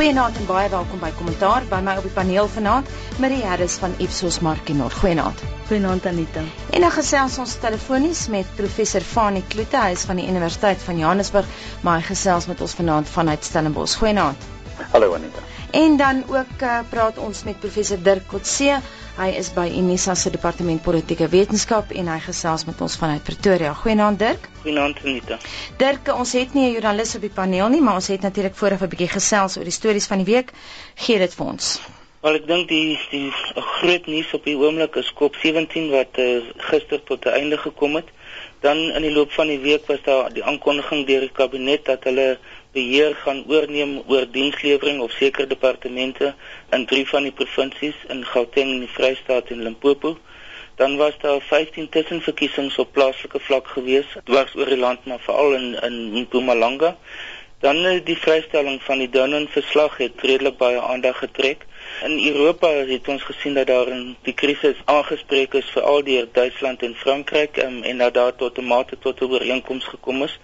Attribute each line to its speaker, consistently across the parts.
Speaker 1: Goeienaand en baie welkom by Kommentaar by my op die paneel vanaand, Marie Harris van Ipsos Markenor. Goeienaand.
Speaker 2: Goeienaand Anita.
Speaker 1: En dan gesels ons telefonies met professor Fanie Kloete, hy is van die Universiteit van Johannesburg, maar hy gesels met ons vanaand vanuit Stellenbosch. Goeienaand.
Speaker 3: Hallo Anita.
Speaker 1: En dan ook uh, praat ons met professor Dirk Kotse. Hy is by Unisa se departement politieke wetenskap en hy gesels met ons vanuit Pretoria. Goeienaand Dirk.
Speaker 4: Goeienaand Anita.
Speaker 1: Dirk, ons het nie 'n joernalis op die paneel nie, maar ons het natuurlik vooraf 'n bietjie gesels oor die stories van die week. Gee dit vir ons.
Speaker 4: Wel ek dink die die groot nuus op die oomblik is COP17 wat uh, gister tot 'n einde gekom het. Dan in die loop van die week was daar die aankondiging deur die kabinet dat hulle beheer gaan oorneem oor dienslewering of sekere departemente in drie van die provinsies in Gauteng, die Vrystaat en Limpopo. Dan was daar 15 tussenverkiesings op plaaslike vlak gewees dwars oor die land maar veral in in Mpumalanga. Dan eh, die vrystelling van die Dunning verslag het redelik baie aandag getrek. In Europa het ons gesien dat daar 'n die krisis aangespreek is veral deur Duitsland en Frankryk um, en dat daar tot 'n mate tot 'n ooreenkoms gekom is.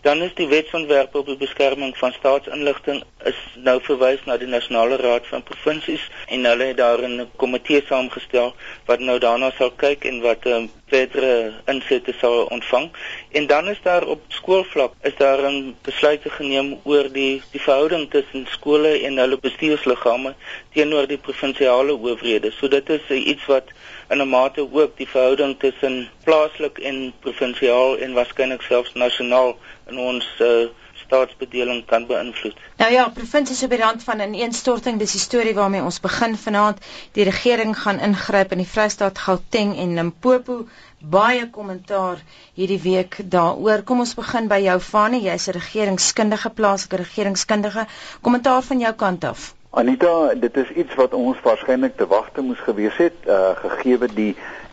Speaker 4: Dan is die wetsontwerp op die beskerming van staatsinligting is nou verwys na die Nasionale Raad van Provinsies en hulle het daar 'n komitee saamgestel wat nou daarna sal kyk en wat um, verdere insette sal ontvang. En dan is daar op skoolvlak is daar 'n besluit geneem oor die die verhouding tussen skole en hulle bestuursliggame teenoor die provinsiale owerhede. So dit is iets wat in 'n mate ook die verhouding tussen plaaslik en provinsiaal en waarskynlik selfs nasionaal in ons uh, staatsbedeling kan beïnvloed.
Speaker 1: Nou ja, provinsies op die rand van 'n ineenstorting, dis die storie waarmee ons begin vanaand. Die regering gaan ingryp in die Vrystaat, Gauteng en Limpopo. Baie kommentaar hierdie week daaroor. Kom ons begin by jou Fanie, jy's 'n regeringskundige, plaaslike regeringskundige. Kommentaar van jou kant af.
Speaker 3: Anita, dit is iets wat ons waarskynlik te wagte moes gewees het, uh gegee die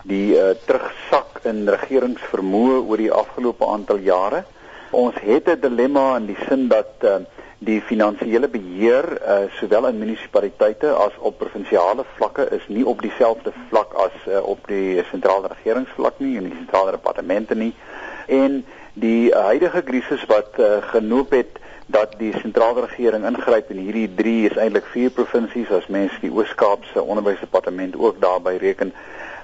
Speaker 3: die uh terugsak in regeringsvermoë oor die afgelope aantal jare. Ons het 'n dilemma in die sin dat uh die finansiële beheer uh sowel in munisipaliteite as op provinsiale vlakke is nie op dieselfde vlak as uh, op die sentrale regeringsvlak nie en die sentrale departemente nie. En die uh, huidige krisis wat uh, genoop het dat die sentrale regering ingryp en hierdie 3 is eintlik vier provinsies as mens die Oos-Kaapse onderwysdepartement ook daarbey reken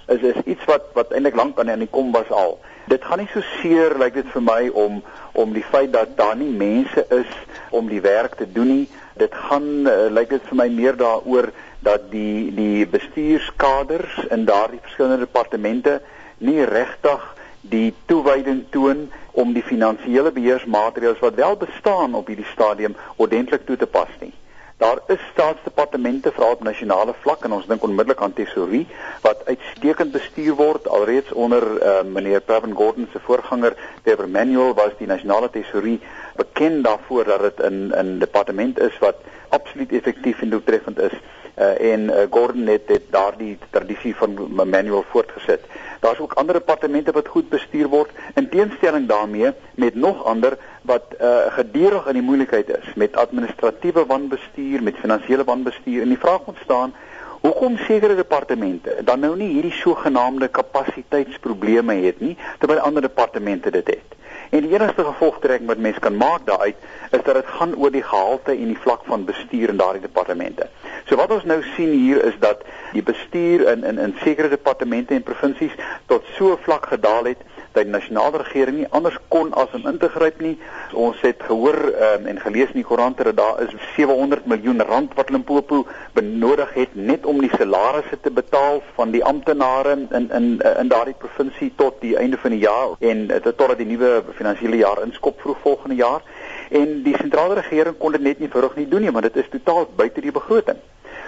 Speaker 3: is is iets wat wat eintlik lank aan in die kom was al. Dit gaan nie so seer lyk like dit vir my om om die feit dat daar nie mense is om die werk te doen nie. Dit gaan uh, lyk like dit vir my meer daaroor dat die die bestuurskaders in daardie verskillende departemente nie regtig die toewyding toon om die finansiële beheersmaatreëls wat wel bestaan op hierdie stadium ordentlik toe te pas nie. Daar is staatsdepartemente vir op nasionale vlak en ons dink onmiddellik aan tesourie wat uitstekend bestuur word alreeds onder uh, meneer Pravin Gordhan se voorganger Dever Manuel was die nasionale tesourie bekend daarvoor dat dit 'n 'n departement is wat absoluut effektief en doeltreffend is uh, en uh, Gordhan het, het daardie tradisie van Manuel voortgesit. Daar's ook ander departemente wat goed bestuur word in teenstelling daarmee met nog ander wat uh, gedurig in die moeilikheid is met administratiewe wanbestuur, met finansiële wanbestuur en die vraag ontstaan hoekom sekere departemente dan nou nie hierdie sogenaamde kapasiteitsprobleme het nie terwyl ander departemente dit het. En die enigste gevolgtrekking wat mens kan maak daaruit is dat dit gaan oor die gehalte en die vlak van bestuur in daardie departemente. So wat ons nou sien hier is dat die bestuur in in in sekere departemente en provinsies tot so vlak gedaal het dat die nasionale regering nie anders kon as om in te gryp nie. Ons het gehoor um, en gelees in die koerante dat daar is 700 miljoen rand wat Limpopo benodig het net om die salarisse te betaal van die amptenare in in in, in daardie provinsie tot die einde van die jaar en uh, totdat die nuwe finansiële jaar inskop vroeg volgende jaar. En die sentrale regering kon dit net nie verhoog nie doen nie want dit is totaal buite die begroting.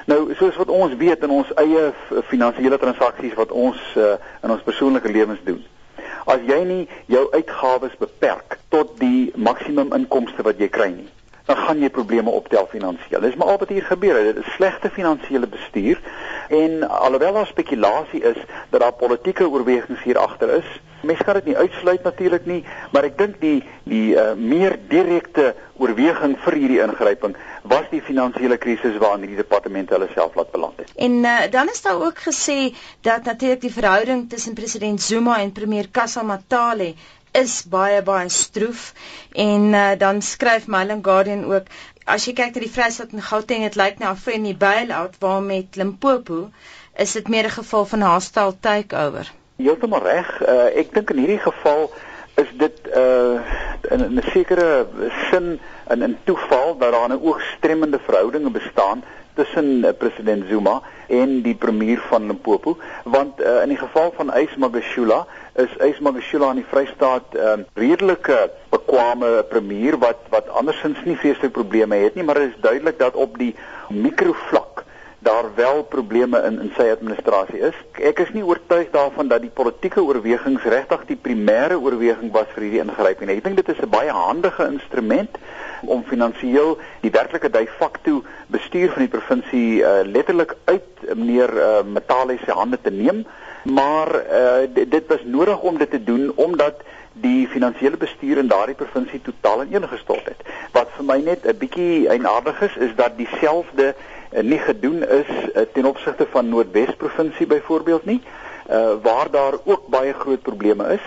Speaker 3: Nou soos wat ons weet in ons eie finansiële transaksies wat ons uh, in ons persoonlike lewens doen. As jy nie jou uitgawes beperk tot die maksimum inkomste wat jy kry nie, dan gaan jy probleme optel finansiëel. Dis maar al wat hier gebeur het. Dit is slegte finansiële bestuur en alhoewel daar spekulasie is dat daar politieke oorwegings hier agter is, mens kan dit nie uitsluit natuurlik nie, maar ek dink die die uh, meer direkte oorweging vir hierdie ingryping was die finansiële krisis waarin hierdie departement hulle self laat beland het.
Speaker 1: En uh, dan is daar ook gesê dat natuurlik die verhouding tussen president Zuma en premier Kassa Matale is baie baie stroef en uh, dan skryf Mailing Guardian ook as jy kyk na die Vrystaat en Gauteng, dit lyk of in die bailout waar met Limpopo is dit meer 'n geval van hostile takeover.
Speaker 3: Heeltemal reg. Uh, ek dink in hierdie geval is dit uh in 'n sekere sin in 'n toeval dat daar 'n oogstremmende verhoudinge bestaan tussen uh, president Zuma en die premier van Limpopo want uh, in die geval van Ys Magashula is Ys Magashula in die Vrystaat 'n uh, redelike bekwame premier wat wat andersins nie vreeslike probleme het nie maar dit is duidelik dat op die mikrovlak daar wel probleme in in sy administrasie is. Ek is nie oortuig daarvan dat die politieke oorwegings regtig die primêre oorweging was vir hierdie ingryping nie. Ek dink dit is 'n baie handige instrument om finansiëel die werklike de facto bestuur van die provinsie uh, letterlik uit meneer uh, Matale se hande te neem, maar uh, dit was nodig om dit te doen omdat die finansiële bestuur in daardie provinsie totaal ineengestort het. Wat vir my net 'n bietjie eienaardig is, is dat dieselfde nie gedoen is uh, ten opsigte van Noordwes provinsie byvoorbeeld nie, uh, waar daar ook baie groot probleme is.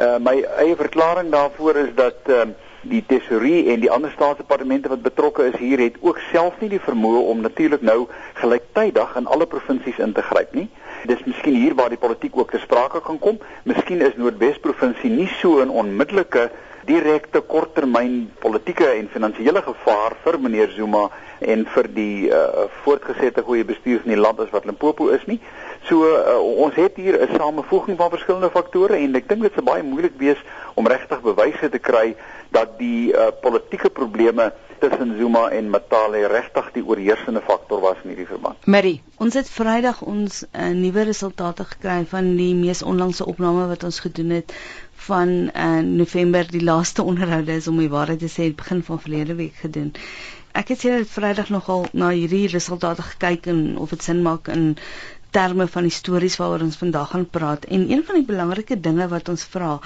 Speaker 3: Uh, my eie verklaring daarvoor is dat uh, die tesorie en die ander staatsdepartemente wat betrokke is hier het ook self nie die vermoë om natuurlik nou gelyktydig in alle provinsies in te gryp nie. Dis miskien hier waar die politiek ook te sprake kan kom. Miskien is Noordwes provinsie nie so 'n onmiddellike direkte korttermyn politieke en finansiële gevaar vir meneer Zuma en vir die uh, voortgesette goeie bestuur van die land as wat Limpopo is nie. So uh, ons het hier 'n samevoeging van verskillende faktore en ek dink dit sou baie moeilik wees om regtig bewyse te kry dat die uh, politieke probleme tussen Zuma en Matale regtig die oorheersende faktor was in hierdie verband.
Speaker 2: Marie, ons het Vrydag ons uh, nuwe resultate gekry van die mees onlangse opname wat ons gedoen het van uh, November die laaste onderhoude is om die waarheid te sê begin van verlede week gedoen. Ek het seker Vrydag nogal na hierdie resultate gekyk en of dit sin maak in terme van die stories waaroor ons vandag gaan praat en een van die belangrike dinge wat ons vra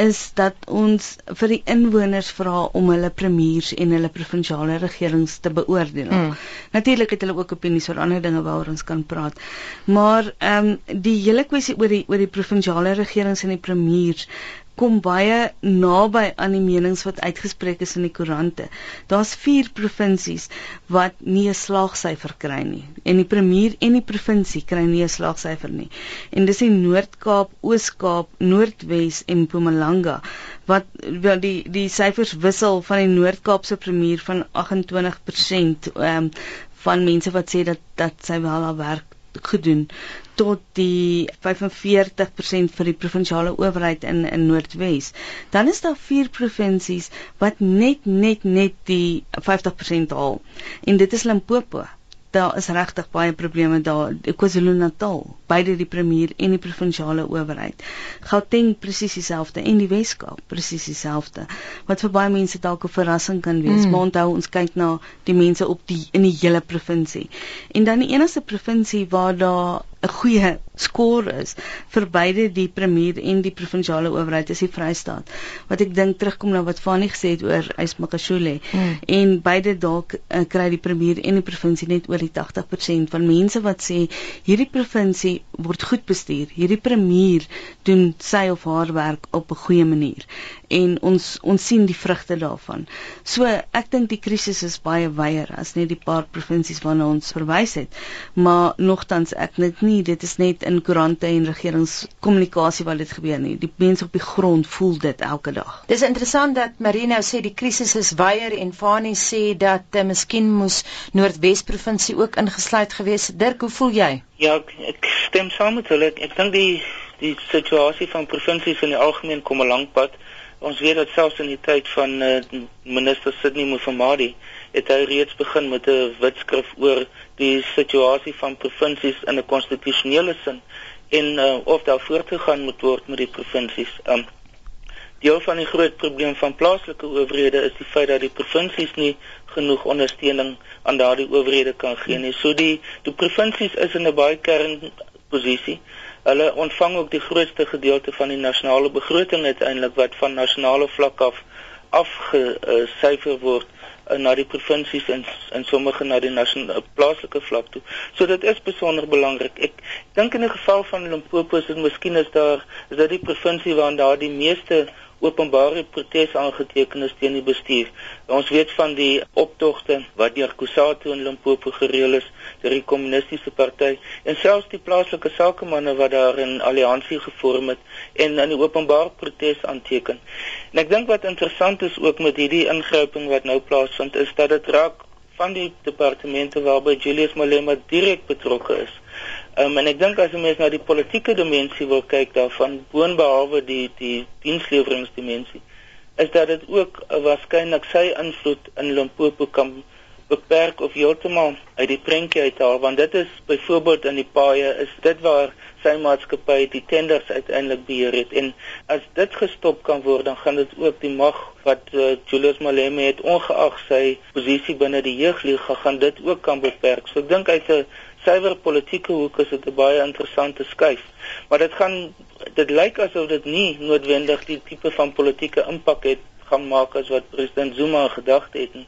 Speaker 2: is dat ons vir die inwoners vra om hulle premiers en hulle provinsiale regerings te beoordeel. Mm. Natuurlik het hulle ook opinies oor ander dinge waaroor ons kan praat. Maar ehm um, die hele kwessie oor die oor die provinsiale regerings en die premiers kom baie naby aan die menings wat uitgespreek is in die koerante. Daar's 4 provinsies wat nie 'n slaagsyfer kry nie en die premier en die provinsie kry nie 'n slaagsyfer nie. En dis die Noord-Kaap, Oos-Kaap, Noordwes en Mpumalanga wat wel die die syfers wissel van die Noord-Kaapse premier van 28% ehm um, van mense wat sê dat dat sy wel haar werk gedoen tot die 45% vir die provinsiale owerheid in in Noordwes. Dan is daar vier provinsies wat net net net die 50% haal. En dit is Limpopo daar is regtig baie probleme daar. KwaZulu-Natal beide die premier en die provinsiale owerheid. Gauteng presies dieselfde. En die Weskaap presies dieselfde. Wat vir baie mense dalk 'n verrassing kan wees mm. maar onthou ons kyk na die mense op die in die hele provinsie. En dan die enigste provinsie waar daar 'n goeie skoor is vir beide die premier en die provinsiale owerheid is die Vrystaat. Wat ek dink terugkom na wat Fanie gesê het oor Ysmakashule hmm. en beide dalk uh, kry die premier en die provinsie net oor die 80% van mense wat sê hierdie provinsie word goed bestuur. Hierdie premier doen sy of haar werk op 'n goeie manier en ons ons sien die vrugte daarvan. So ek dink die krisis is baie wyer as net die paar provinsies waarna ons verwys het. Maar nogtans ek dink nie dit is net in koerante en regeringskommunikasie wat dit gebeur nie. Die mense op die grond voel dit elke dag.
Speaker 1: Dis interessant dat Marino sê die krisis is wyer en Fani sê dat uh, miskien moes Noordwes provinsie ook ingesluit gewees het. Dirk, hoe voel jy?
Speaker 4: Ja, ek, ek stem saam met hulle. Ek dink die die situasie van provinsies in die algemeen kom 'n lank pad ons weet dat selfs in die tyd van uh, minister Sidney Mufamadi het hy reeds begin met 'n wetskrif oor die situasie van provinsies in 'n konstitusionele sin en uh, of daar voortgegaan moet word met die provinsies. Um deel van die groot probleem van plaaslike owerhede is die feit dat die provinsies nie genoeg ondersteuning aan daardie owerhede kan gee nie. So die die provinsies is in 'n baie kernposisie Hulle ontvang ook die grootste gedeelte van die nasionale begroting uiteindelik wat van nasionale vlak af afgesyfer word uh, na die provinsies en en sommige na die nasionale plaaslike vlak toe. So dit is besonder belangrik. Ek dink in die geval van Limpopo is dit miskien is daar is dit die provinsie waar daar die meeste openbare protes aangeteken is teen die bestuur. Ons weet van die optogte wat deur Kusatu in Limpopo gereël is deur die kommunistiese party en selfs die plaaslike sakemanne wat daar 'n alliansie gevorm het en in die openbare protes aanteken. En ek dink wat interessant is ook met hierdie ingryping wat nou plaasvind is dat dit raak van die departemente waarby Julius Malema direk betrokke is. Um, en ek dink as jy mens na die politieke dimensie wil kyk daarvan boonbehalwe die die diensleweringsdimensie is dat dit ook uh, waarskynlik sy invloed in Limpopo kan beperk of heeltemal uit die prentjie uithaal want dit is byvoorbeeld in die paaie is dit waar sy maatskappy die tenders uiteindelik beheer het. En as dit gestop kan word dan gaan dit ook die mag wat uh, Julius Malema het ongeag sy posisie binne die jeugliga gaan dit ook kan beperk. So ek dink uit 'n suiwer politieke hoek is dit 'n baie interessante skuif. Maar dit gaan dit lyk asof dit nie noodwendig die tipe van politieke impak het gaan maak as wat president Zuma gedagte het nie.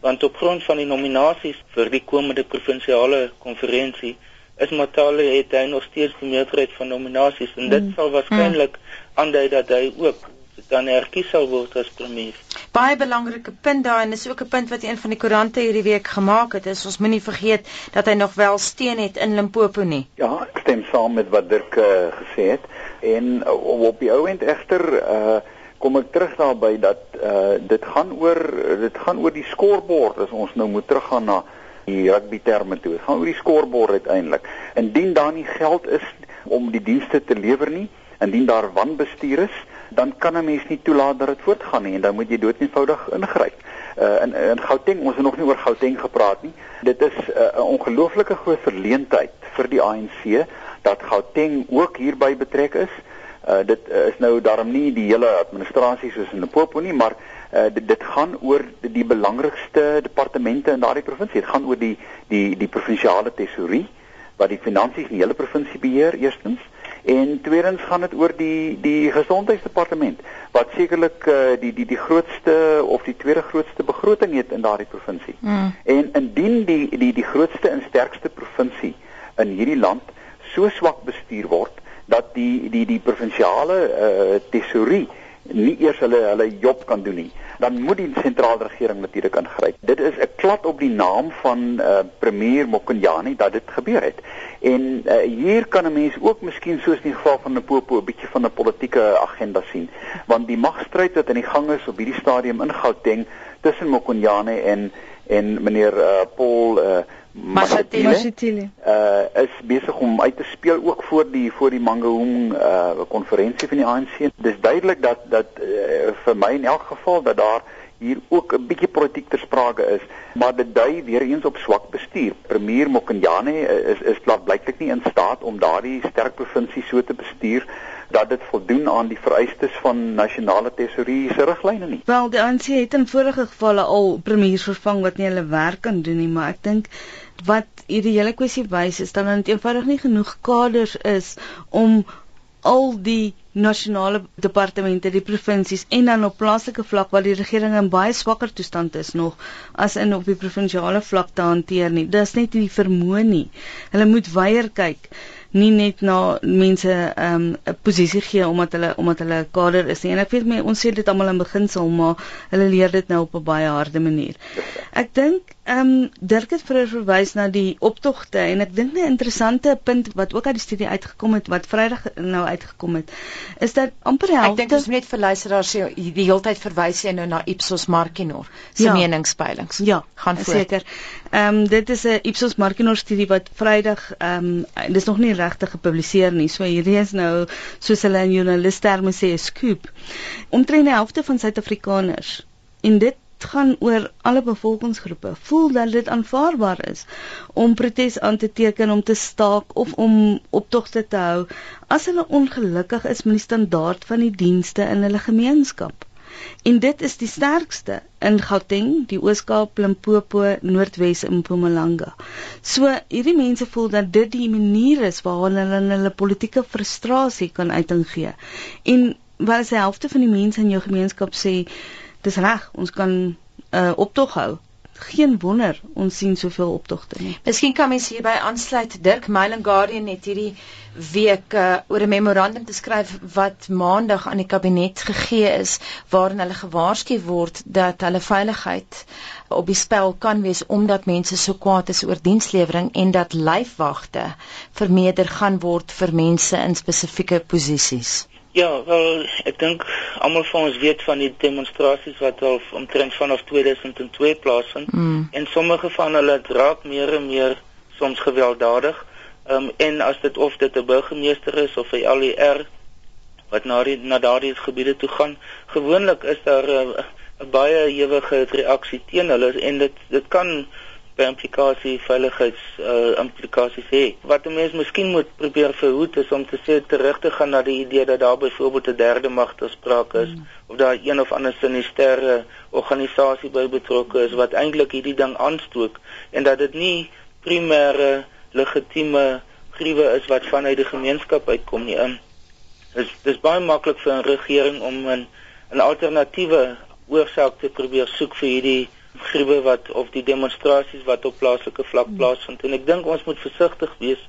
Speaker 4: Want op grond van die nominasies vir die komende provinsiale konferensie is Matale het hy nog steeds die meerderheid van nominasies en dit mm. sal waarskynlik aandui dat hy ook dan herkies sal word as premier.
Speaker 1: Baie belangrike punt daar en is ook 'n punt wat een van die koerante hierdie week gemaak het is ons moenie vergeet dat hy nog wel steun het in Limpopo nie.
Speaker 3: Ja, ek stem saam met wat Dirk uh, gesê het en uh, op die ou end egter uh, kom ek terug daarby dat uh, dit gaan oor dit gaan oor die skoorbord as ons nou moet teruggaan na die rugby terme toe. Dit gaan oor die skoorbord uiteindelik. Indien daar nie geld is om die dienste te lewer nie, indien daar wanbestuur is, dan kan 'n mens nie toelaat dat dit voortgaan nie en dan moet jy doodnoodig ingryp. Uh in in Gauteng, ons het nog nie oor Gauteng gepraat nie. Dit is uh, 'n uh, ongelooflike groot verleentheid vir die ANC dat Gauteng ook hierby betrek is. Uh dit uh, is nou daarom nie die hele administrasie soos in Limpopo nie, maar uh dit, dit gaan oor die, die belangrikste departemente in daardie provinsie. Dit gaan oor die die die provinsiale tesourie wat die finansies in die hele provinsie beheer eerstens. En tweedens gaan dit oor die die gesondheidsdepartement wat sekerlik uh, die die die grootste of die tweede grootste begroting het in daardie provinsie. Mm. En indien die die die grootste en sterkste provinsie in hierdie land so swak bestuur word dat die die die provinsiale uh, tesourie nie eers hulle hulle job kan doen nie, dan moet die sentrale regering natuurlik ingryp. Dit is 'n klad op die naam van uh, premier Mokonyane dat dit gebeur het. En uh, hier kan 'n mens ook miskien soos in die geval van Limpopo 'n bietjie van 'n politieke agenda sien, want die magstryd wat aan die gang is op hierdie stadium in Gauteng tussen Mokonyane en en meneer uh, Paul uh,
Speaker 1: Mashatile
Speaker 3: uh is besig om uit te speel ook voor die voor die Mangaung uh konferensie van die ANC. Dis duidelik dat dat uh, vir my in elk geval dat daar hier ook 'n bietjie politiek ter sprake is, maar dit dui weer eens op swak bestuur. Premier Mokonyane is is blyklik nie in staat om daardie sterk provinsie so te bestuur dat dit voldoen aan die vereistes van nasionale tesourie se riglyne nie.
Speaker 2: Wel, die ANC het in vorige gevalle al premiers vervang wat nie hulle werk kan doen nie, maar ek dink wat hierdie hele kwessie wys is dat dit eenvoudig nie genoeg kaders is om al die nasionale departemente, die provinsies en dan op plaaslike vlak waar die regering in baie swakker toestand is nog as in op die provinsiale vlak te hanteer nie. Dis net nie die vermoë nie. Hulle moet weier kyk nie net na mense 'n um, 'n posisie gee omdat hulle omdat hulle kader is nie. En ek weet my ons sê dit almal in beginsel, maar hulle leer dit nou op 'n baie harde manier. Ek dink ehm um, Dirk het vroeër verwys na die optogte en ek dink 'n interessante punt wat ook uit die studie uitgekom het wat Vrydag nou uitgekom het is dat amper helfte
Speaker 1: Ek dink ons moet net vir luisteraars sê die hele tyd verwys jy nou na Ipsos Markinor se ja, meningspeilings.
Speaker 2: Ja, gaan seker. Ehm um, dit is 'n Ipsos Markinor studie wat Vrydag ehm um, dis nog nie regtig gepubliseer nie. So hierdie is nou soos hulle in journalistterme sê 'n scoop. Omtrent die helfte van Suid-Afrikaners en dit gaan oor alle bevolkingsgroepe. Voel dat dit aanvaarbaar is om protes aan te teken om te staak of om optogte te hou as hulle ongelukkig is met die standaard van die dienste in hulle gemeenskap. En dit is die sterkste in Gauteng, die Oos-Kaap, Limpopo, Noordwes en Mpumalanga. So hierdie mense voel dat dit die manier is waarop hulle hulle politieke frustrasie kan uiting gee. En wel is die helfte van die mense in jou gemeenskap sê dis reg, ons kan 'n uh, optog hou geen wonder ons sien soveel optogte nie.
Speaker 1: Miskien kan mens hierby aansluit Dirk Mailing Guardian het hierdie week uh, oor 'n memorandum te skryf wat maandag aan die kabinet gegee is waarin hulle gewaarsku word dat hulle veiligheid op die spel kan wees omdat mense so kwaad is oor dienslewering en dat lyfwagte vermeerder gaan word vir mense in spesifieke posisies.
Speaker 4: Ja, wel ek dink almal van ons weet van die demonstrasies wat al omtrent vanaf 2002 plaasvind mm. en sommige van hulle raak meer en meer soms gewelddadig. Ehm um, en as dit of dit 'n burgemeester is of 'n LER wat na die na daardie gebiede toe gaan, gewoonlik is daar 'n uh, baie ewige reaksie teen hulle en dit dit kan by implikasie veiligheids uh, implikasies hê. Wat 'n mens miskien moet probeer verhoed is om te sê terug te gaan na die idee dat daar byvoorbeeld 'n derde mag te sprake is mm. of daar een of ander sinisterre organisasie by betrokke is wat eintlik hierdie ding aanstook en dat dit nie primêre legitieme gruwe is wat vanuit die gemeenskap uitkom nie. Um, dis dis baie maklik vir 'n regering om 'n 'n alternatiewe oorsaak te probeer soek vir hierdie gruwe wat of die demonstrasies wat op plaaslike vlak mm. plaasvind en ek dink ons moet versigtig wees.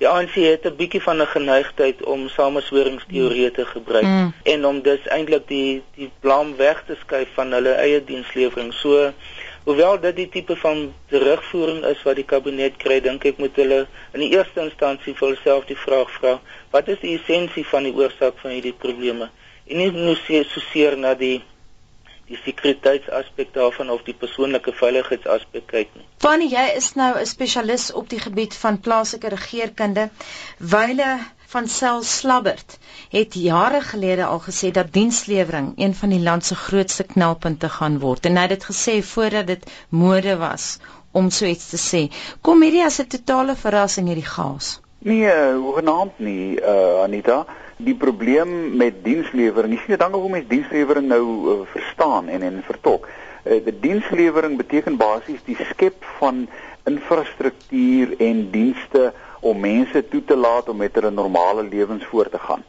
Speaker 4: Die ANC het 'n bietjie van 'n geneigtheid om samesweringsteorieë te gebruik mm. en om dus eintlik die die blame weg te skuif van hulle eie dienslewering. So hoewel dit die tipe van terugvoering is wat die kabinet kry, dink ek moet hulle in die eerste instansie vir hulself die vraag vra: wat is die essensie van die oorsaak van hierdie probleme? En nie nou so seer na die die sekuriteitsaspek daarvan of die persoonlike veiligheidsaspek kyk nie.
Speaker 1: Fanny, jy is nou 'n spesialis op die gebied van plaaslike regeringskunde. Wyle van Sel Slabbert het jare gelede al gesê dat dienslewering een van die land se grootste knelpunte gaan word en hy het dit gesê voordat dit mode was om so iets te sê. Kom hierdie as 'n totale verrassing hierdie gas?
Speaker 3: Nee, hoegenaamd nie, uh, Anita die probleem met dienslewering. Jy sien dan hoe mense dienslewering nou uh, verstaan en en vertolk. Uh, die dienslewering beteken basies die skep van infrastruktuur en dienste om mense toe te laat om met hulle normale lewens voort te gaan.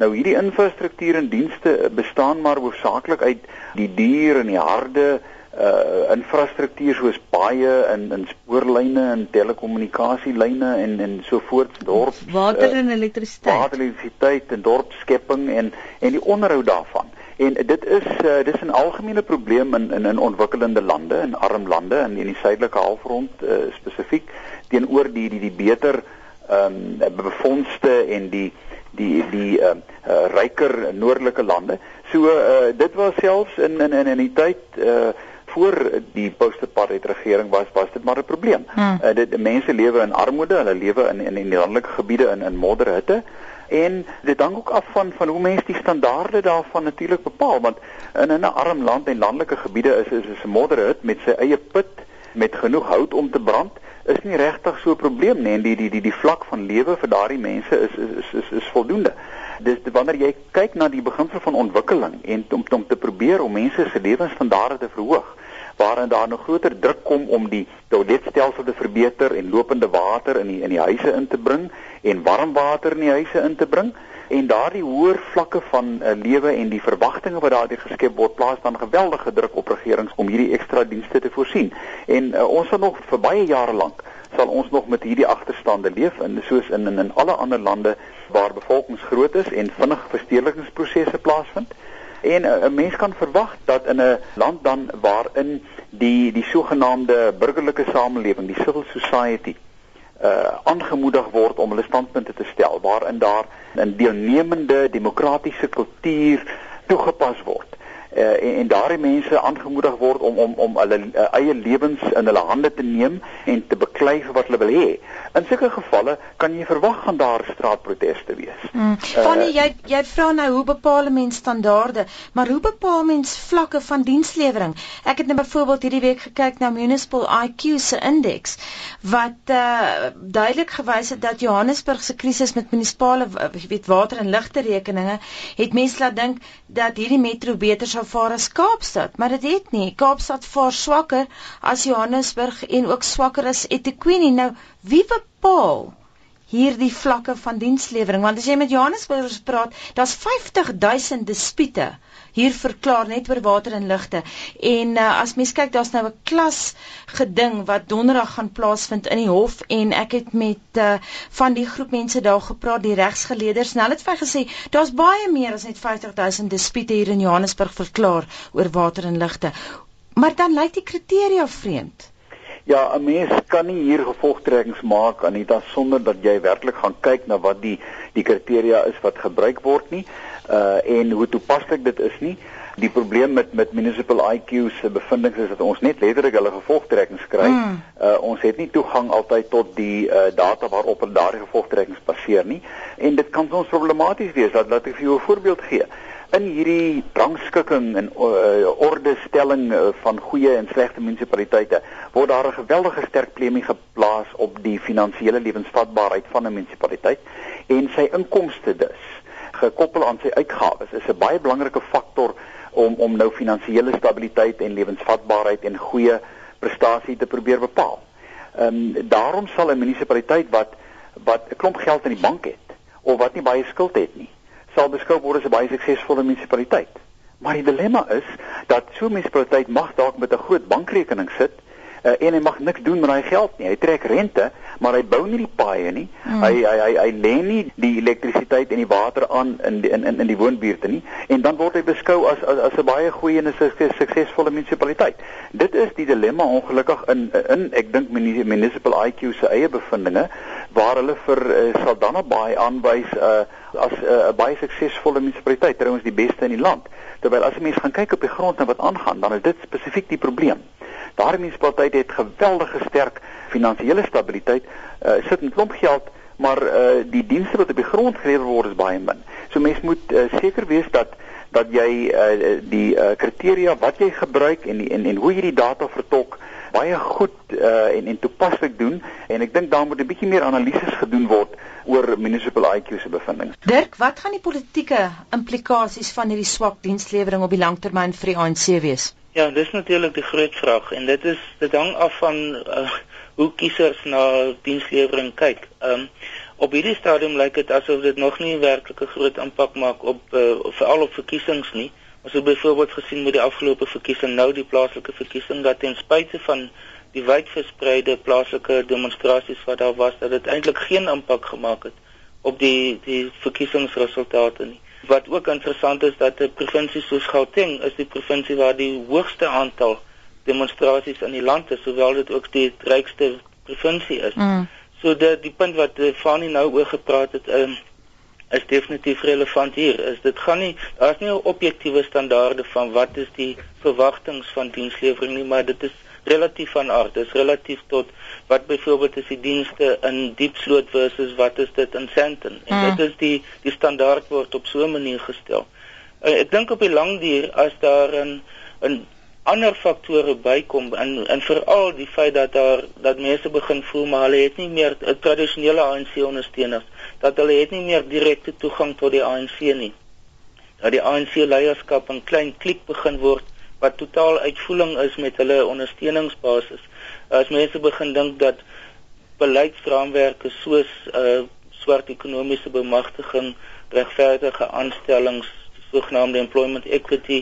Speaker 3: Nou hierdie infrastruktuur en dienste bestaan maar hoofsaaklik uit die dier en die harde uh infrastruktuur soos paaie en in spoorlyne en telekommunikasielyne en en so voort dorp
Speaker 2: water en elektrisiteit
Speaker 3: water elektrisiteit en dorpskepping en en die onderhoud daarvan en dit is uh, dis 'n algemene probleem in in in ontwikkelende lande en arm lande in in die suidelike halfrond uh, spesifiek teenoor die die die beter ehm um, befondste en die die die uh, uh, ryker noordelike lande. So uh, dit was selfs in in in die tyd uh, voor die post-apartheid regering was was dit maar 'n probleem. Hmm. Uh, dit mense lewe in armoede, hulle lewe in in die landelike gebiede in in modderhitte en dit hang ook af van van hoe mense die standaarde daarvan natuurlik bepaal want in 'n arm land en landelike gebiede is is 'n modderhut met sy eie put met genoeg hout om te brand is nie regtig so 'n probleem nie en die die die die vlak van lewe vir daardie mense is is is is, is voldoende. Dis wanneer jy kyk na die beginsel van ontwikkeling en om om te probeer om mense se lewensstandaarde te verhoog, waarin daar nog groter druk kom om die toiletstelsel te verbeter en lopende water in die in die huise in te bring en warm water in die huise in te bring en daardie hoër vlakke van uh, lewe en die verwagtinge wat daardie geskep word plaas dan geweldige druk op regerings om hierdie ekstra dienste te voorsien. En uh, ons sal nog vir baie jare lank sal ons nog met hierdie agterstande leef en soos in in, in alle ander lande waar bevolkings groot is en vinnig verstedelikingsprosesse plaasvind. En eh, 'n mens kan verwag dat in 'n land dan waarin die die sogenaamde burgerlike samelewing, die civil society, uh aangemoedig word om hulle standpunte te stel, waarin daar 'n deelnemende demokratiese kultuur toegepas word uh, en, en daardie mense aangemoedig word om om om hulle uh, eie lewens in hulle hande te neem en te beklei vir wat hulle wil hê. In sulke gevalle kan jy verwag gaan daar straatproteste wees.
Speaker 1: Mm. Fanny, uh, jy jy vra nou hoe bepaal mense standaarde, maar hoe bepaal mense vlakke van dienslewering? Ek het nou byvoorbeeld hierdie week gekyk na Municipal IQ se indeks wat uh, duidelik gewys het dat Johannesburg se krisis met munisipale weet water en ligte rekeninge het mense laat dink dat hierdie metro beter sou vaar as Kaapstad, maar dit het nie. Kaapstad vaar swakker as Johannesburg en ook swakker as eThekwini. Nou, wie bepaal hierdie vlakke van dienslewering want as jy met Johannesburgers praat, daar's 50000 dispute hier verklaar net oor water en ligte. En uh, as mens kyk, daar's nou 'n klas geding wat donderdag gaan plaasvind in die hof en ek het met uh, van die groep mense daar gepraat, die regsgeleerders. Nou het hy gesê daar's baie meer as net 50000 dispute hier in Johannesburg verklaar oor water en ligte. Maar dan lyk die kriteria vreemd.
Speaker 3: Ja, 'n mens kan nie hier gevolgtrekkings maak Anita sonder dat jy werklik gaan kyk na wat die die kriteria is wat gebruik word nie uh en hoe toepaslik dit is nie. Die probleem met met municipal IQ se bevindinge is dat ons net letterlik hulle gevolgtrekkings kry. Mm. Uh ons het nie toegang altyd tot die uh data waarop hulle daardie gevolgtrekkings baseer nie en dit kan soms problematies wees. Dat laat ek vir jou 'n voorbeeld gee. In hierdie rangskikking en uh, ordestelling uh, van goeie en slegte munisipaliteite word daar 'n geweldige sterk premie geplaas op die finansiële lewensvatbaarheid van 'n munisipaliteit en sy inkomste dus gekoppel aan sy uitgawes is 'n baie belangrike faktor om om nou finansiële stabiliteit en lewensvatbaarheid en goeie prestasie te probeer bepaal. Ehm um, daarom sal 'n munisipaliteit wat wat 'n klomp geld in die bank het of wat nie baie skuld het nie, sal beskou word as 'n baie suksesvolle munisipaliteit. Maar die dilemma is dat so 'n munisipaliteit mag dalk met 'n groot bankrekening sit uh, en hy mag niks doen met daai geld nie. Hy trek rente, maar hy bou nie die paaie nie. Hmm. Hy hy hy hy lê nie die elektrisiteit en die water aan in die, in in in die woonbuurte nie en dan word hy beskou as as, as 'n baie goeie en 'n suksesvolle munisipaliteit. Dit is die dilemma ongelukkig in in ek dink municipal IQ se eie bevindinge waar hulle vir uh, Saldanha Bay aanwys uh, as 'n uh, baie suksesvolle munisipaliteit, trouens die beste in die land. Terwyl as jy mens gaan kyk op die grond en wat aangaan, dan is dit spesifiek die probleem. Daardie munisipaliteit het geweldige sterk finansiële stabiliteit, uh, sit 'n klomp geld, maar uh, die dienste wat op die grond gelewer word is baie min. So mens moet uh, seker wees dat dat jy uh, die uh, kriteria wat jy gebruik en, die, en en hoe jy die data vertolk baie goed uh, en en toepaslik doen en ek dink daar moet 'n bietjie meer analises gedoen word oor municipal IQ se bevindinge.
Speaker 1: Dirk, wat gaan die politieke implikasies van hierdie swak dienslewering op die langtermyn vir die ANC wees?
Speaker 4: Ja, dis natuurlik die groot vraag en dit is dit hang af van uh, hoe kiesers na dienslewering kyk. Ehm um, op hierdie stadium lyk dit asof dit nog nie werklik 'n groot impak maak op uh, veral op verkiesings nie. Ons het byvoorbeeld gesien met die afgelope verkiesing nou die plaaslike verkiesing dat ten spyte van die wydverspreide plaaslike demonstrasies wat daar was dat dit eintlik geen impak gemaak het op die die verkiesingsresultate nie. Wat ook interessant is dat 'n provinsie soos Gauteng is die provinsie waar die hoogste aantal demonstrasies in die land is, sowel dit ook die rykste provinsie is. Mm. So dit die punt wat eh, Fani nou oor gepraat het, um, is definitief relevant hier. Is dit gaan nie daar's nie 'n objektiewe standaarde van wat is die verwagtinge van dienslewering nie, maar dit is relatief van aard. Dit is relatief tot wat byvoorbeeld is die dienste in Diepsloot versus wat is dit in Sandton. En hmm. dit is die die standaard word op so 'n manier gestel. Uh, ek dink op die lang duur as daar 'n 'n ander faktore bykom en en veral die feit dat daar dat mense begin voel maar hulle het nie meer 'n tradisionele ANC ondersteuners dat hulle het nie meer direkte toegang tot die ANC nie. Dat die ANC leierskap 'n klein klik begin word wat totaal uitvoering is met hulle ondersteuningsbasis. As mense begin dink dat beleidsraamwerke soos uh swart ekonomiese bemagtiging, regverdige aanstellings, sogenaamde employment equity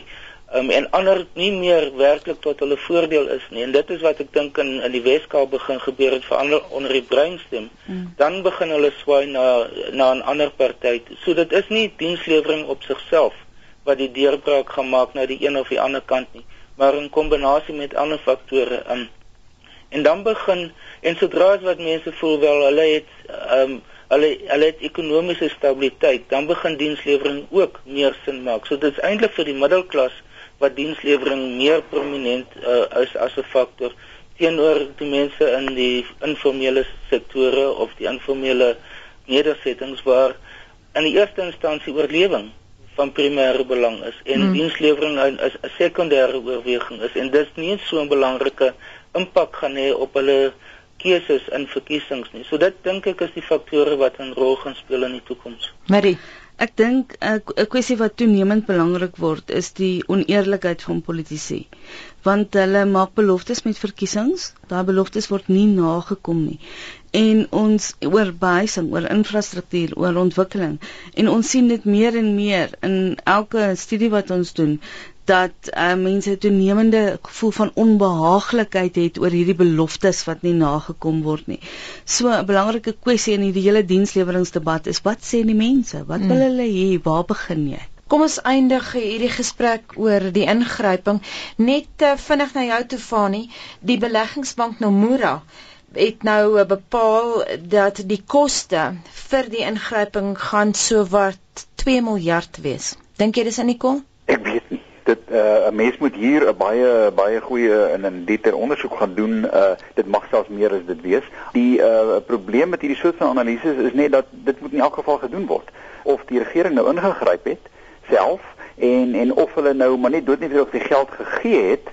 Speaker 4: um, en ander nie meer werklik tot hulle voordeel is nie. En dit is wat ek dink in in die Weskaap begin gebeur het verander onder die breinstem. Mm. Dan begin hulle swaai na na 'n ander party. So dit is nie dienslewering op sigself wat die deurbraak gaan maak na die een of die ander kant nie, maar in kombinasie met ander faktore in. En dan begin en sodra as wat mense voel wel hulle het ehm um, hulle hulle het ekonomiese stabiliteit, dan begin dienslewering ook meer sin maak. So dit is eintlik vir die middelklas wat dienslewering meer prominent uh, is as 'n faktor teenoor die mense in die informele sektore of die informele nedersettings waar in die eerste instansie oorlewing van primêre belang is en hmm. dienslewering is 'n sekondêre oorweging is en dit nie so 'n belangrike impak gaan hê op hulle keuses in verkiesings nie. So dit dink ek is die faktore wat 'n rol gaan speel in die toekoms.
Speaker 1: Marie
Speaker 2: Ek dink 'n kwessie wat toenemend belangrik word is die oneerlikheid van politici. Want hulle maak beloftes met verkiesings, daai beloftes word nie nagekom nie. En ons oor behuising, oor infrastruktuur, oor ontwikkeling en ons sien dit meer en meer in elke studie wat ons doen dat uh, mense 'n toenemende gevoel van onbehaaglikheid het oor hierdie beloftes wat nie nagekom word nie. So 'n belangrike kwessie in hierdie hele diensleweringsdebat is wat sê die mense? Wat wil hmm. hulle hê? Waar begin jy?
Speaker 1: Kom ons eindig hierdie gesprek oor die ingryping net uh, vinnig na jou toe Fani, die beleggingsbank Nomura het nou uh, bepaal dat die koste vir die ingryping gaan sowat 2 miljard wees. Dink jy dis in die kom?
Speaker 3: Ek weet nie dit uh, 'n mens moet hier 'n baie baie goeie in 'n dieper ondersoek gaan doen. Uh, dit mag selfs meer as dit wees. Die uh, probleem met hierdie soort van analises is net dat dit moet in elk geval gedoen word. Of die regering nou ingegryp het self en en of hulle nou maar net dood nie vir die geld gegee het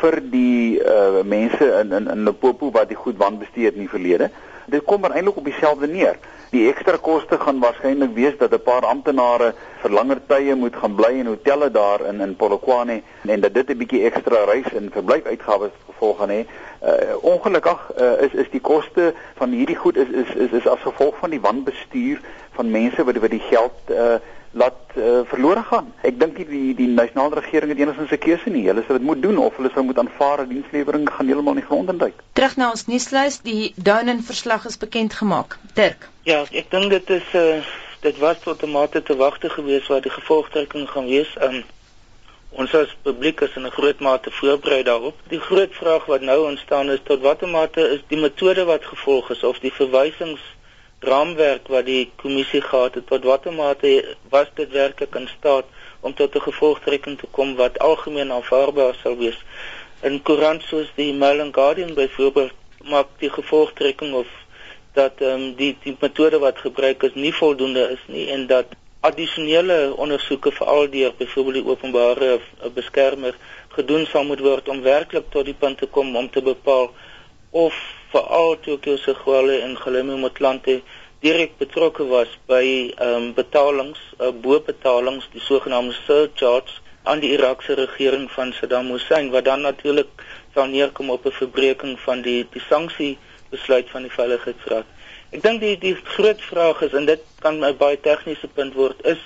Speaker 3: vir die uh, mense in in in Limpopo wat die goed wanbestuur het in die verlede. Dit kom maar eintlik op dieselfde neer. Die ekstra koste gaan waarskynlik wees dat 'n paar amptenare vir langer tye moet gaan bly in hotelle daar in in Polokwane en dat dit 'n bietjie ekstra reis en verblyfuitgawes gevolg gaan hê. Uh, ongelukkig uh, is is die koste van hierdie goed is is is, is as gevolg van die wanbestuur van mense wat wat die geld uh, laat uh, verlore gaan. Ek dink die die nasionale regering het enigstens 'n keuse nie. Hulle sal dit moet doen of hulle sal moet aanvaar dat dienslewering gaan heeltemal nie grond induik.
Speaker 1: Terug na ons nuuslys, die Downen verslag is bekend gemaak. Dirk.
Speaker 4: Ja, ek dink dit is uh, dit was tot 'n mate te wagte gewees wat die gevolgtrekking gaan wees. Um, ons as publiek is in 'n groot mate voorberei daarop. Die groot vraag wat nou ontstaan is tot watter mate is die metode wat gevolg is of die verwysings raamwerk wat die kommissie gehad het tot watter mate was dit werklik in staat om tot 'n gevolgtrekking te kom wat algemeen aanvaarbaar sal wees. In koerant soos die Mail and Guardian byvoorbeeld maak die gevolgtrekking of dat ehm um, die die metode wat gebruik is nie voldoende is nie en dat addisionele ondersoeke veral deur byvoorbeeld die openbare beskermer gedoen sal moet word om werklik tot die punt te kom om te bepaal of veral Tokyo se gwale en Galeme Motlanthe direk betrokke was by ehm um, betalings, uh, bo-betalings, die sogenaamde surcharges aan die Irakse regering van Saddam Hussein wat dan natuurlik sou neerkom op 'n verbreeking van die die sanksie besluit van die Veiligheidsraad. Ek dink die die groot vraag is en dit kan 'n baie tegniese punt word is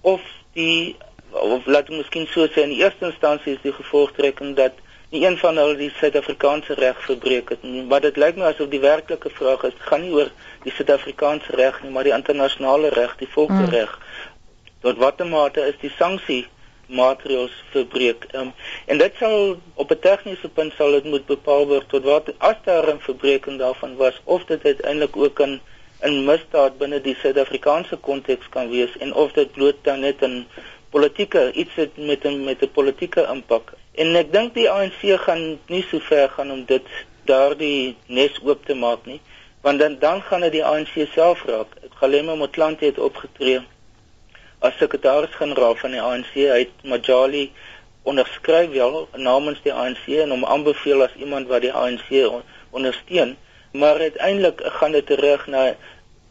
Speaker 4: of die of laat ek miskien so sê in die eerste instansie is die gevolgtrekking dat nie een van hulle die Suid-Afrikaanse reg verbreek het nie. Maar dit lyk my asof die werklike vraag is, gaan nie oor die Suid-Afrikaanse reg nie, maar die internasionale reg, die volksreg. Hmm. Tot watter mate is die sanksie maatreëls verbreek? Um, en dit sal op 'n tegniese punt sal dit moet bepaal word tot wat as daar 'n verbreeking daarvan was of dit uiteindelik ook in 'n misdaad binne die Suid-Afrikaanse konteks kan wees en of dit bloot dan net 'n politieke iets het met 'n met 'n politieke impak En ek dink die ANC gaan nie so ver gaan om dit daardie nes oop te maak nie, want dan dan gaan dit die ANC self raak. Galema Motlanthe het opgetree as sekretaris-generaal van die ANC. Hy het Majali onderskryf wel namens die ANC en hom aanbeveel as iemand wat die ANC ondersteun, maar uiteindelik gaan dit terug na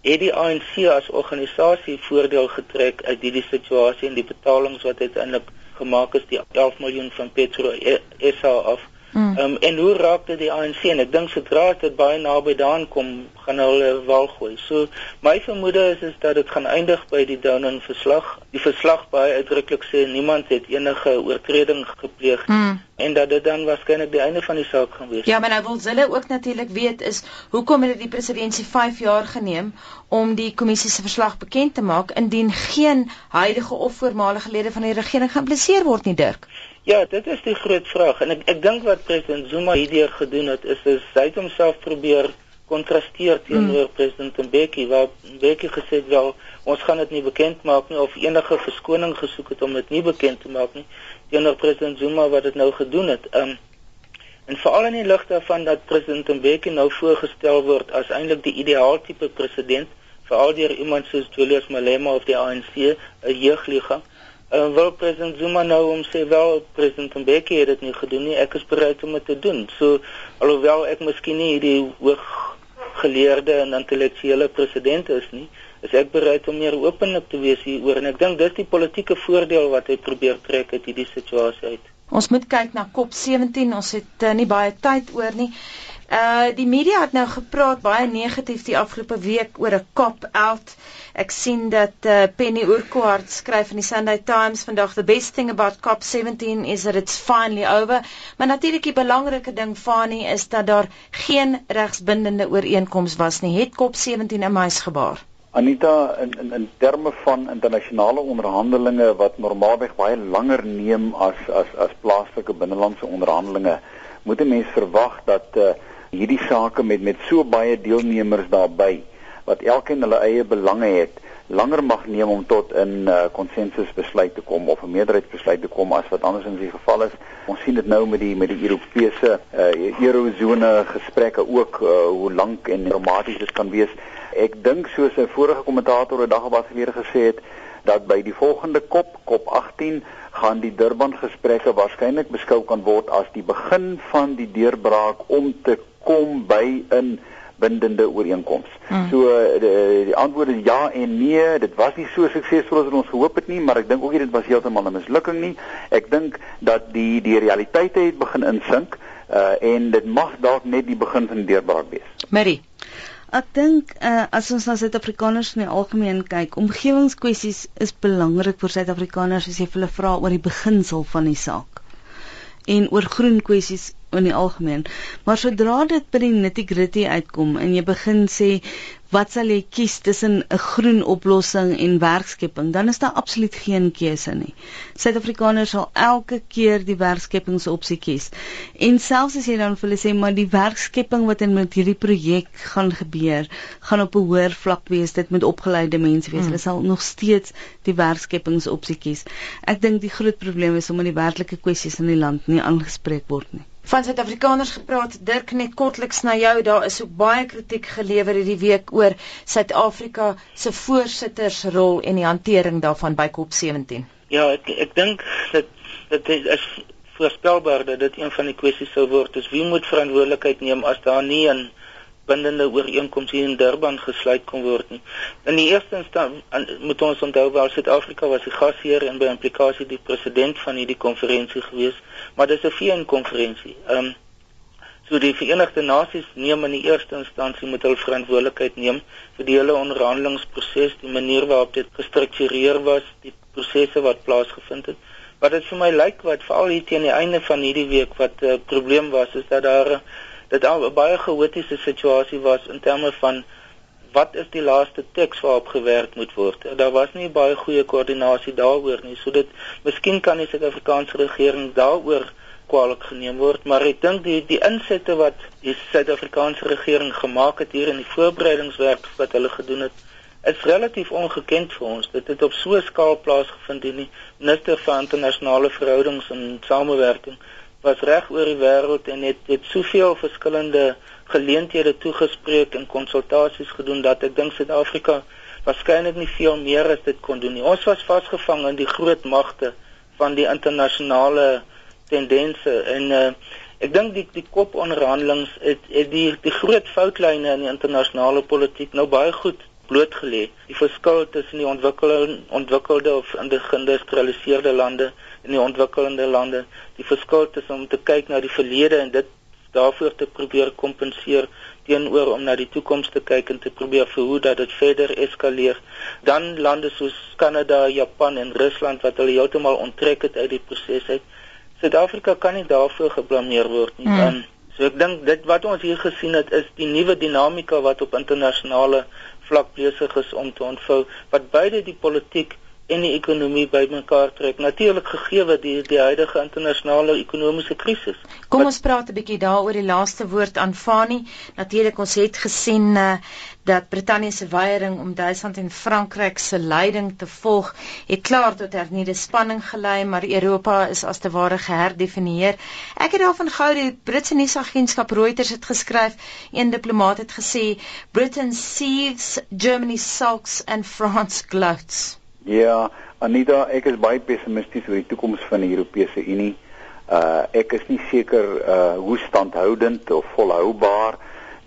Speaker 4: het die ANC as organisasie voordeel getrek uit hierdie situasie en die betalings wat uiteindelik gemaak is die 11 miljoen van Petro SA af. Mm. Um, en hoe raak dit die ANC en ek dink sodra dit baie naby daan kom gaan hulle wel gooi. So my vermoede is is dat dit gaan eindig by die Downing verslag. Die verslag baie uitdruklik sê niemand het enige oortreding gepleeg mm. en dat dit dan waarskynlik die einde van die saak gaan wees.
Speaker 1: Ja, maar nou wil hulle ook natuurlik weet is hoekom het die presidentsie 5 jaar geneem om die kommissie se verslag bekend te maak indien geen huidige of voormalige lede van die regering geïmpliseer word nie, Dirk?
Speaker 4: Ja, dit is die groot vraag en ek ek dink wat president Zuma hierdeur gedoen het is is hy het homself probeer kontrasteer teenoor mm. president Mbeki waar Mbeki gesê het wel ons gaan dit nie bekend maak nie of enige verskoning gesoek het om dit nie bekend te maak nie teenoor president Zuma wat dit nou gedoen het. Um en veral in die lig daarvan dat president Mbeki nou voorgestel word as eintlik die ideaal tipe president veral deur iemand soos Julius Malema of die ANC, 'n jeugliga En uh, wel president Zuma nou om sê wel president Mbeki het dit nie gedoen nie. Ek is bereid om dit te doen. So alhoewel ek miskien nie die hoog geleerde en intellektuele president is nie, is ek bereid om meer openlik te wees hieroor en ek dink dis die politieke voordeel wat hy probeer trek uit hierdie situasie uit.
Speaker 1: Ons moet kyk na COP17. Ons het uh, nie baie tyd oor nie. Uh die media het nou gepraat baie negatief die afgelope week oor 'n cop out. Ek sien dat uh Penny Urquhart skryf in die Sunday Times vandag the best thing about COP17 is that it's finally over. Maar natuurlik die belangrike ding Fani is dat daar geen regsbindende ooreenkoms was nie. Het COP17 'n muisgebaar?
Speaker 3: Anita in in in terme van internasionale onderhandelinge wat normaalweg baie langer neem as as as plaaslike binnelandse onderhandelinge, moet 'n mens verwag dat uh hierdie sake met met so baie deelnemers daarbey wat elkeen hulle eie belange het langer mag neem om tot 'n konsensus uh, besluit te kom of 'n meerderheidsbesluit te kom as wat andersins die geval is. Ons sien dit nou met die met die Europese uh, eurozone gesprekke ook uh, hoe lank en dramaties dit kan wees. Ek dink soos 'n vorige kommentator 'n dag of wat gelede gesê het dat by die volgende kop, kop 18, gaan die Durban gesprekke waarskynlik beskou kan word as die begin van die deurbraak om te kom by 'n bindende ooreenkoms. Hmm. So die, die antwoord is ja en nee, dit was nie so suksesvol as ons gehoop het nie, maar ek dink ook nie dit was heeltemal 'n mislukking nie. Ek dink dat die die realiteite het begin insink uh en dit mag dalk net die begin van die deurbraak wees.
Speaker 1: Marie
Speaker 2: Ek dink uh, as ons na Suid-Afrikaners in die algemeen kyk, omgewingskwessies is belangrik vir Suid-Afrikaners as jy hulle vra oor die beginsel van die saak en oor groen kwessies in die algemeen. Maar sodra dit by die nitty-gritty uitkom en jy begin sê wat sal jy kies tussen 'n groen oplossing en werkskepping, dan is daar absoluut geen keuse nie. Suid-Afrikaners sal elke keer die werkskepingsopsie kies. En selfs as jy dan vir hulle sê maar die werkskepping wat in met hierdie projek gaan gebeur, gaan op 'n hoër vlak wees, dit moet opgeleide mense wees. Hmm. Hulle sal nog steeds die werkskepingsopsie kies. Ek dink die groot probleem is omdat die werklike kwessies in die land nie aangespreek word nie
Speaker 1: van Suid-Afrikaners gepraat. Dirk net kortliks na jou. Daar is ook baie kritiek gelewer hierdie week oor Suid-Afrika se voorsittersrol en die hantering daarvan by COP17.
Speaker 4: Ja, ek ek dink dat dit is voorspelbaar dat dit een van die kwessies sou word. Dis wie moet verantwoordelikheid neem as daar nie 'n bindende ooreenkoms hier in Durban gesluit kon word nie. In die eerste instansie moet ons onthou wel Suid-Afrika was die gasheer en by implikasie die president van hierdie konferensie gewees, maar dis 'n VN-konferensie. Ehm um, so die Verenigde Nasies neem in die eerste instansie moet hulle verantwoordelikheid neem vir die hele onderhandelingsproses, die manier waarop dit gestruktureer was, die prosesse wat plaasgevind het. Wat dit vir my lyk wat veral hier teen die einde van hierdie week wat 'n uh, probleem was is dat daar uh, dit al 'n baie chaotiese situasie was in terme van wat is die laaste teks waarop gewerk moet word. Daar was nie baie goeie koördinasie daaroor nie. So dit miskien kan die Suid-Afrikaanse regering daaroor kwaliek geneem word, maar ek dink die die insette wat die Suid-Afrikaanse regering gemaak het hier in die voorbereidingswerk wat hulle gedoen het, is relatief ongekend vir ons. Dit het op so 'n skaal plaasgevind in die minister van internasionale verhoudings en samewerking was reg oor die wêreld en het het soveel verskillende geleenthede toegespreek en konsultasies gedoen dat ek dink Suid-Afrika waarskynlik nie veel meer as dit kon doen nie. Ons was vasgevang in die groot magte van die internasionale tendense en uh, ek dink die die koponderhandelings het, het die die groot foutlyne in die internasionale politiek nou baie goed blootgelê. Die verskil tussen die ontwikkelde ontwikkelde of geïndustrialiseerde lande en die ontwikkelende lande, die verskil tussen om te kyk na die verlede en dit daarvoor te probeer kompenseer teenoor om na die toekoms te kyk en te probeer verhoed dat dit verder eskaleer. Dan lande soos Kanada, Japan en Rusland wat hulle heeltemal onttrek het uit die proses uit. Suid-Afrika kan nie daarvoor geblameer word nie. Hmm. So ek dink dit wat ons hier gesien het is die nuwe dinamika wat op internasionale vlak besig is om te ontvou wat beide die politiek en die ekonomie bymekaar trek. Natuurlik gegee wat die die huidige internasionale ekonomiese krisis.
Speaker 1: Kom wat, ons praat 'n bietjie daaroor die laaste woord aan Fani. Natuurlik ons het gesien uh, dat Brittanje se weiering om Duitsland en Frankryk se leiding te volg, het klaar tot hernieude spanning gelei, maar Europa is as te ware geherdefinieer. Ek het daarvan gehou die Britse nuusagentskap Reuters het geskryf, een diplomaat het gesê Britain seethes, Germany sulks and France gloats.
Speaker 3: Ja, Anita, ek is baie pessimisties oor die toekoms van die Europese Unie. Uh ek is nie seker uh hoe standhoudend of volhoubaar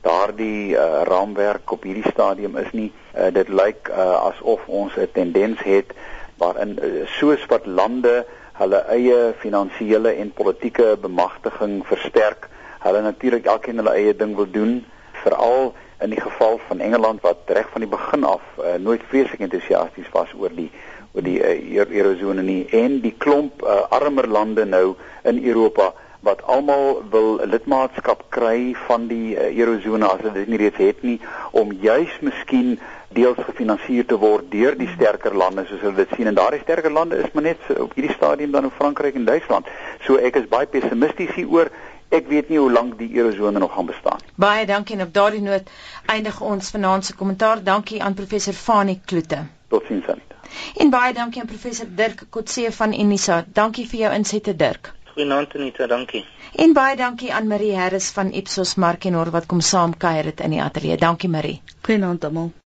Speaker 3: daardie uh, raamwerk op hierdie stadium is nie. Uh, dit lyk uh, asof ons 'n tendens het waarin uh, soos wat lande hulle eie finansiële en politieke bemagtiging versterk, hulle natuurlik elkeen hulle eie ding wil doen, veral in die geval van Engeland wat reg van die begin af uh, nooit vreeslik entoesiasties was oor die oor die uh, eurozone nie en die klomp uh, armer lande nou in Europa wat almal wil lidmaatskap kry van die uh, eurozone as hulle dit nie reeds het nie om juis miskien deels gefinansier te word deur die sterker lande soos hulle dit sien en daardie sterker lande is maar net op hierdie stadium dan in Frankryk en Duitsland. So ek is baie pessimisties hieroor. Ek weet nie hoe lank die eurozone nog gaan bestaan.
Speaker 1: Baie dankie en op daardie noot eindig ons vanaand se kommentaar. Dankie aan professor Fanie Kloete.
Speaker 3: Totsiens Anita.
Speaker 1: En baie dankie aan professor Dirk Kotse van Unisa. Dankie vir jou insette Dirk.
Speaker 4: Goeienaand Anita, dankie.
Speaker 1: En baie dankie aan Marie Harris van Ipsos Markenor wat kom saam kuier dit in die ateljee. Dankie Marie.
Speaker 2: Goeienaand almal.